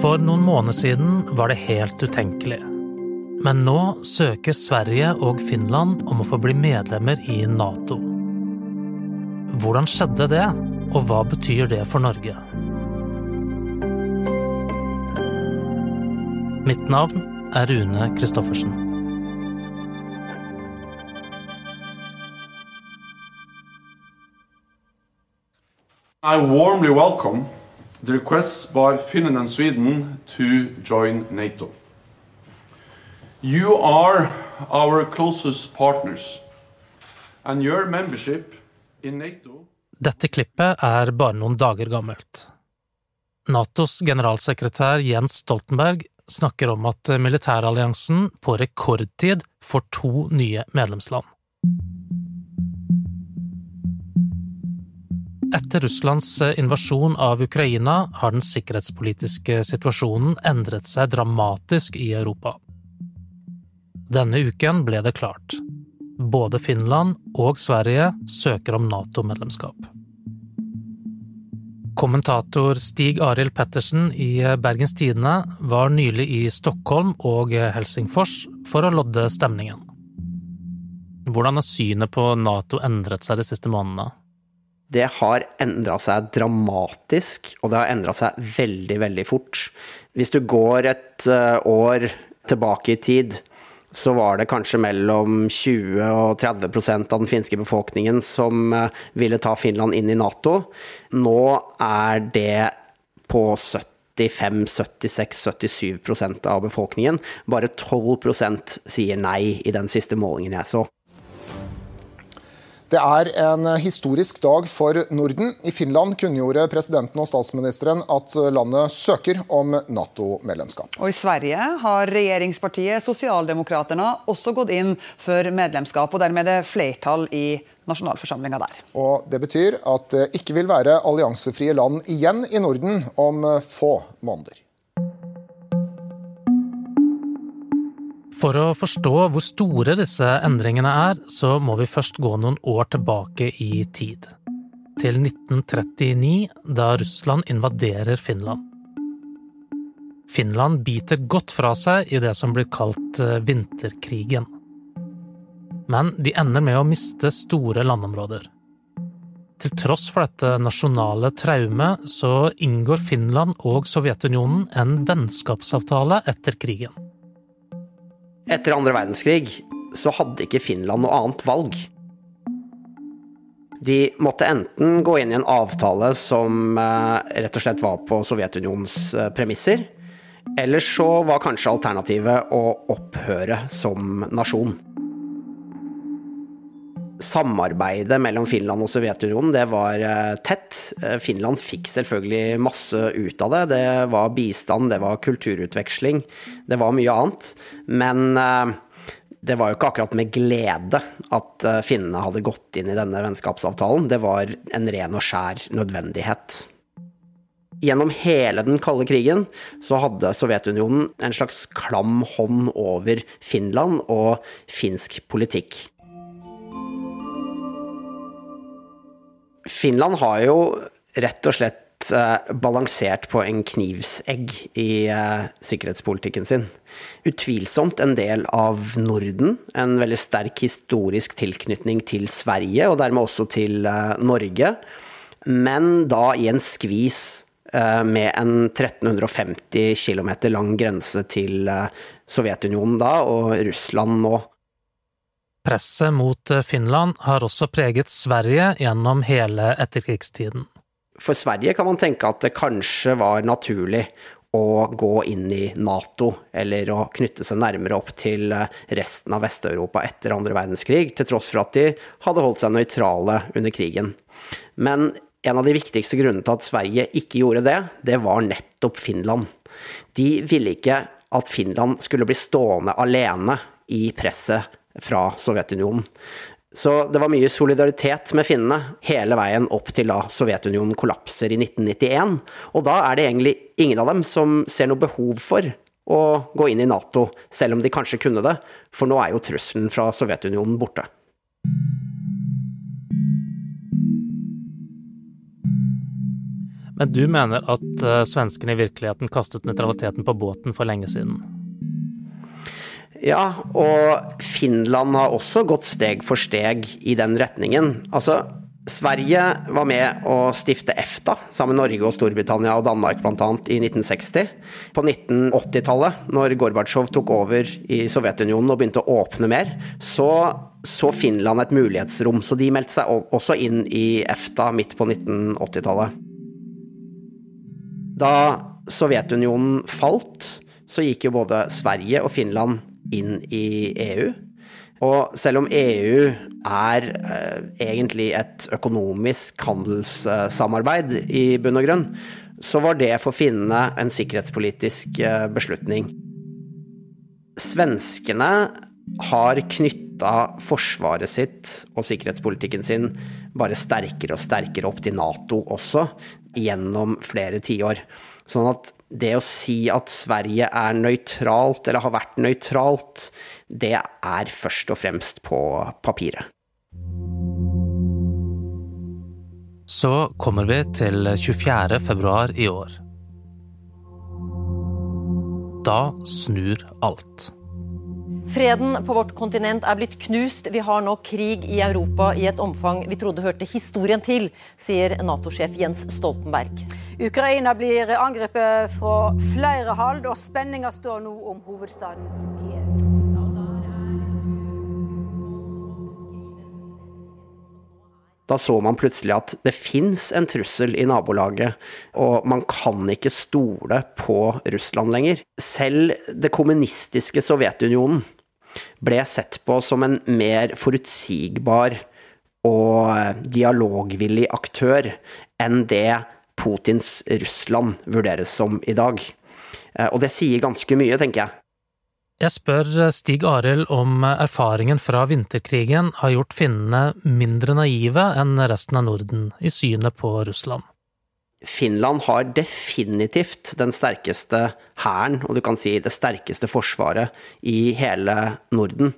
For noen måneder siden var det helt utenkelig. Men nå søker Sverige og Finland om å få bli medlemmer i Nato. Hvordan skjedde det, og hva betyr det for Norge? Mitt navn er Rune Christoffersen. I warmly welcome the requests by Finland and Sweden to join NATO. You are our closest partners, and your membership in NATO Dette klippet er bare noen dager gammelt. Natos generalsekretær Jens Stoltenberg snakker om at militæralliansen på rekordtid får to nye medlemsland. Etter Russlands invasjon av Ukraina har den sikkerhetspolitiske situasjonen endret seg dramatisk i Europa. Denne uken ble det klart. Både Finland og Sverige søker om Nato-medlemskap. Kommentator Stig Arild Pettersen i Bergens Tidende var nylig i Stockholm og Helsingfors for å lodde stemningen. Hvordan har synet på Nato endret seg de siste månedene? Det har endra seg dramatisk, og det har endra seg veldig, veldig fort. Hvis du går et eh, år tilbake i tid, så var det kanskje mellom 20 og 30% av den finske befolkningen som eh, ville ta Finland inn i Nato. Nå er det på 75, 76, 77% av befolkningen. Bare 12% sier nei i den siste målingen jeg så. Det er en historisk dag for Norden. I Finland kunngjorde presidenten og statsministeren at landet søker om Nato-medlemskap. Og I Sverige har regjeringspartiet Sosialdemokraterna også gått inn for medlemskap, og dermed er det flertall i nasjonalforsamlinga der. Og Det betyr at det ikke vil være alliansefrie land igjen i Norden om få måneder. For å forstå hvor store disse endringene er, så må vi først gå noen år tilbake i tid. Til 1939, da Russland invaderer Finland. Finland biter godt fra seg i det som blir kalt eh, vinterkrigen. Men de ender med å miste store landområder. Til tross for dette nasjonale traumet så inngår Finland og Sovjetunionen en vennskapsavtale etter krigen. Etter andre verdenskrig så hadde ikke Finland noe annet valg. De måtte enten gå inn i en avtale som eh, rett og slett var på Sovjetunionens eh, premisser, eller så var kanskje alternativet å opphøre som nasjon samarbeidet mellom Finland og Sovjetunionen det var eh, tett. Eh, Finland fikk selvfølgelig masse ut av det. Det var bistand, det var kulturutveksling, det var mye annet. Men eh, det var jo ikke akkurat med glede at finnene hadde gått inn i denne vennskapsavtalen. Det var en ren og skjær nødvendighet. Gjennom hele den kalde krigen så hadde Sovjetunionen en slags klam hånd over Finland og finsk politikk. Finland har jo rett og slett eh, balansert på en knivsegg i uh, sikkerhetspolitikken sin. Utvilsomt en del av Norden, en veldig sterk historisk tilknytning til Sverige, og dermed også til uh, Norge, men da i en skvis med en 1350 km lang grense til Sovjetunionen da, og Russland nå. Presset mot eh, Finland har også preget Sverige gjennom hele etterkrigstiden. For Sverige kan man tenke at det kanskje var naturlig å gå inn i Nato, eller å knytte seg nærmere opp til eh, resten av Vest-Europa etter andre verdenskrig, til tross for at de hadde holdt seg nøytrale under krigen. Men en av de viktigste grunnene til at Sverige ikke gjorde det, det var nettopp Finland. De ville ikke at Finland skulle bli stående alene i presset fra Sovjetunionen. Så det var mye solidaritet med finnene hele veien opp til da Sovjetunionen kollapser i 1991. Og da er det egentlig ingen av dem som ser noe behov for å gå inn i Nato, selv om de kanskje kunne det, for nå er jo trusselen fra Sovjetunionen borte. Men du mener at uh, svenskene i virkeligheten kastet nøytraliteten på båten for lenge siden? Ja, og Finland har også gått steg for steg i den retningen. Altså, Sverige var med å stifte EFTA sammen med Norge og Storbritannia og Danmark bl.a. i 1960. På 1980-tallet, når Gorbatsjov tok over i Sovjetunionen og begynte å åpne mer, så så Finland et mulighetsrom. Så de meldte seg også inn i EFTA midt på 1980-tallet. Da Sovjetunionen falt, så gikk jo både Sverige og Finland inn i EU. Og selv om EU er eh, egentlig et økonomisk handelssamarbeid i bunn og grunn, så var det for finnene en sikkerhetspolitisk eh, beslutning. Svenskene har knytta forsvaret sitt og sikkerhetspolitikken sin bare sterkere og sterkere opp til Nato også, gjennom flere tiår. Sånn at det å si at Sverige er nøytralt, eller har vært nøytralt, det er først og fremst på papiret. Så kommer vi til 24. februar i år. Da snur alt. Freden på vårt kontinent er blitt knust. Vi har nå krig i Europa i et omfang vi trodde hørte historien til, sier Nato-sjef Jens Stoltenberg. Ukraina blir angrepet fra flere hold, og spenninga står nå om hovedstaden Kiev. Da så man plutselig at det fins en trussel i nabolaget, og man kan ikke stole på Russland lenger. Selv det kommunistiske Sovjetunionen ble sett på som en mer forutsigbar og dialogvillig aktør enn det Putins Russland vurderes som i dag. Eh, og det sier ganske mye, tenker jeg. Jeg spør Stig Arild om erfaringen fra vinterkrigen har gjort finnene mindre naive enn resten av Norden i synet på Russland. Finland har definitivt den sterkeste hæren, og du kan si det sterkeste forsvaret i hele Norden.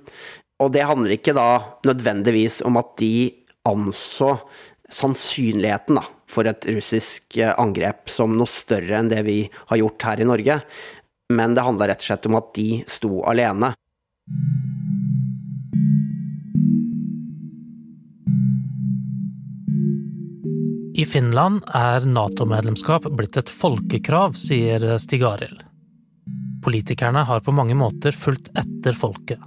Og det handler ikke da nødvendigvis om at de anså sannsynligheten da, for et russisk angrep som noe større enn det vi har gjort her i Norge, men det handla rett og slett om at de sto alene. I Finland er Nato-medlemskap blitt et folkekrav, sier Stig Arild. Politikerne har på mange måter fulgt etter folket.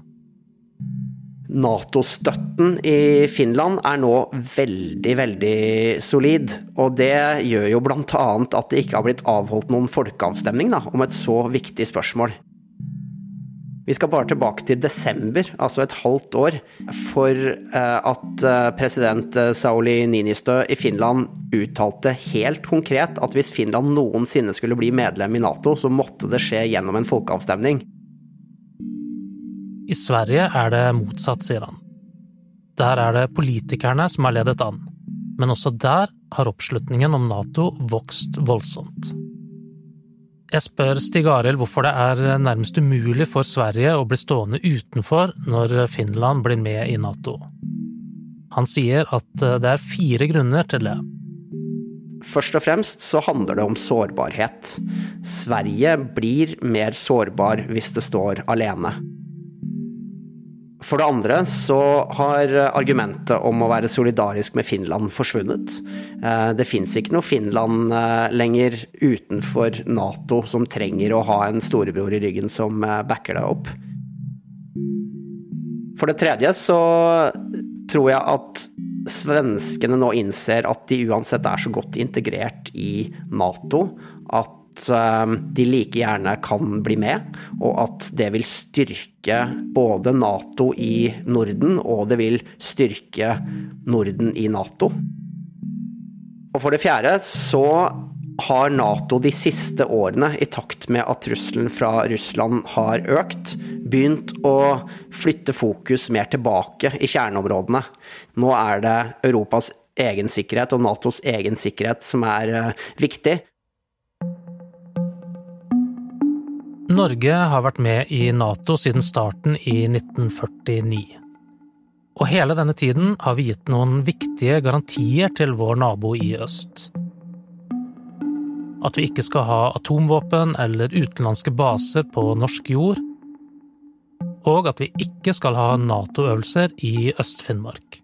Nato-støtten i Finland er nå veldig, veldig solid. Og det gjør jo bl.a. at det ikke har blitt avholdt noen folkeavstemning da, om et så viktig spørsmål. Vi skal bare tilbake til desember, altså et halvt år, for eh, at eh, president eh, Sauli Ninistø i Finland uttalte helt konkret at hvis Finland noensinne skulle bli medlem i Nato, så måtte det skje gjennom en folkeavstemning. I Sverige er det motsatt, sier han. Der er det politikerne som har ledet an, men også der har oppslutningen om Nato vokst voldsomt. Jeg spør Stig Arild hvorfor det er nærmest umulig for Sverige å bli stående utenfor når Finland blir med i Nato. Han sier at det er fire grunner til det. Først og fremst så handler det om sårbarhet. Sverige blir mer sårbar hvis det står alene. For det andre så har argumentet om å være solidarisk med Finland forsvunnet. Eh, det fins ikke noe Finland eh, lenger utenfor Nato som trenger å ha en storebror i ryggen som eh, backer det opp. For det tredje så tror jeg at svenskene nå innser at de uansett er så godt integrert i Nato at Eh, de like gjerne kan bli med, og at det vil styrke både Nato i Norden, og det vil styrke Norden i Nato. Og for det fjerde så har Nato de siste årene, i takt med at trusselen fra Russland har økt, begynt å flytte fokus mer tilbake i kjerneområdene. Nå er det Europas egen sikkerhet og Natos egen sikkerhet som er eh, viktig. Norge har vært med i Nato siden starten i 1949. Og hele denne tiden har vi gitt noen viktige garantier til vår nabo i øst. at vi ikke skal ha atomvåpen eller utenlandske baser på norsk jord, og at vi ikke skal ha Nato-øvelser i Øst-Finnmark.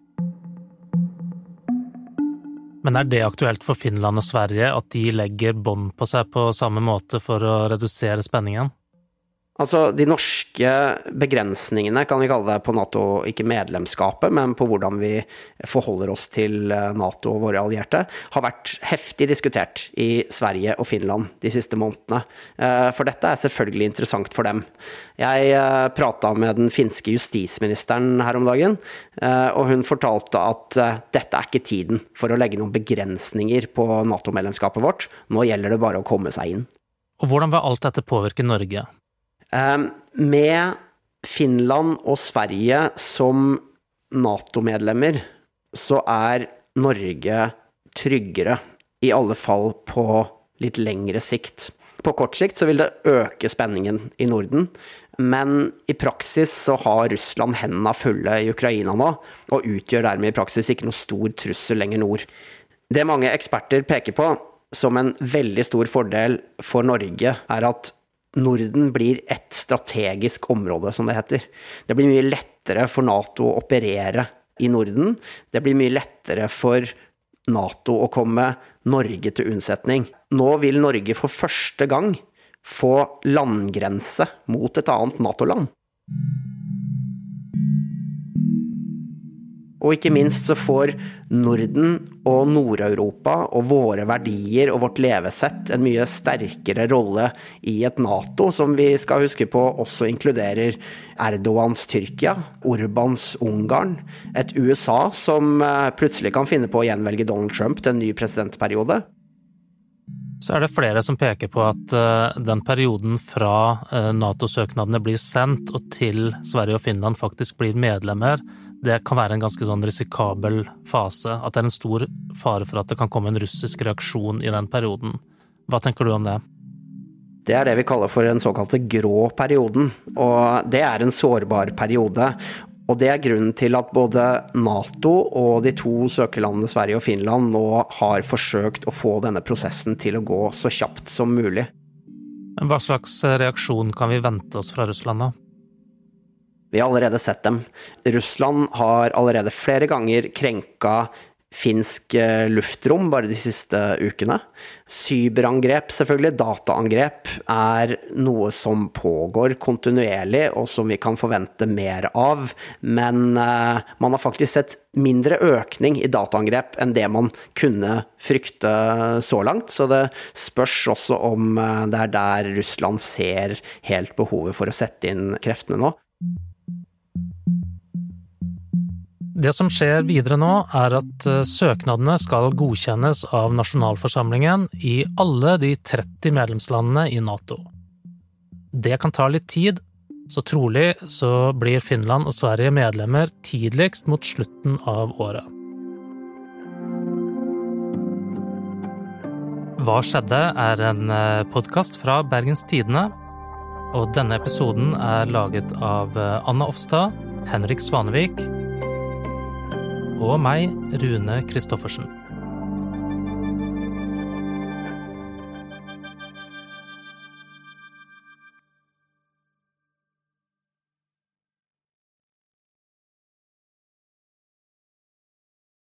Men er det aktuelt for Finland og Sverige at de legger bånd på seg på samme måte for å redusere spenningen? Altså, de norske begrensningene, kan vi kalle det, på Nato, ikke medlemskapet, men på hvordan vi forholder oss til eh, Nato og våre allierte, har vært heftig diskutert i Sverige og Finland de siste månedene. Eh, for dette er selvfølgelig interessant for dem. Jeg eh, prata med den finske justisministeren her om dagen, og hun fortalte at dette er ikke tiden for å legge noen begrensninger på Nato-medlemskapet vårt. Nå gjelder det bare å komme seg inn. Og hvordan vil alt dette påvirke Norge? Ehm, med Finland og Sverige som Nato-medlemmer, så er Norge tryggere, i alle fall på litt lengre sikt. På kort sikt så vil det øke spenningen i Norden, men i praksis så har Russland hendene fulle i Ukraina nå, og utgjør dermed i praksis ikke noe stor trussel lenger nord. Det mange eksperter peker på som en veldig stor fordel for Norge, er at Norden blir et strategisk område, som det heter. Det blir mye lettere for Nato å operere i Norden. Det blir mye lettere for Nato å komme Norge til unnsetning. Nå vil Norge for første gang få landgrense mot et annet Nato-land. Og ikke minst så får Norden og Nord-Europa og våre verdier og vårt levesett en mye sterkere rolle i et Nato som vi skal huske på også inkluderer Erdogans Tyrkia, Orbans Ungarn, et USA som eh, plutselig kan finne på å gjenvelge Donald Trump til en ny presidentperiode. Så er det flere som peker på at eh, den perioden fra eh, Nato-søknadene blir sendt og til Sverige og Finland faktisk blir medlemmer, det kan være en ganske sånn risikabel fase. At det er en stor fare for at det kan komme en russisk reaksjon i den perioden. Hva tenker du om det? Det er det vi kaller for den såkalte grå perioden. Og det er en sårbar periode. Og det er grunnen til at både Nato og de to søkerlandene Sverige og Finland nå har forsøkt å få denne prosessen til å gå så kjapt som mulig. Hva slags reaksjon kan vi vente oss fra Russland, da? Vi har allerede sett dem. Russland har allerede flere ganger krenka finsk eh, luftrom bare de siste ukene. Cyberangrep, selvfølgelig, dataangrep, er noe som pågår kontinuerlig, og som vi kan forvente mer av. Men uh, man har faktisk sett mindre økning i dataangrep enn det man kunne frykte så langt. Så det spørs også om uh, det er der Russland ser helt behovet for å sette inn kreftene nå. Det som skjer videre nå, er at eh, søknadene skal godkjennes av nasjonalforsamlingen i alle de 30 medlemslandene i Nato. Det kan ta litt tid, så trolig så blir Finland og Sverige medlemmer tidligst mot slutten av året. Hva skjedde? er en eh, podkast fra Bergens Tidende. Og denne episoden er laget av eh, Anna Offstad, Henrik Svanevik og meg, Rune Christoffersen.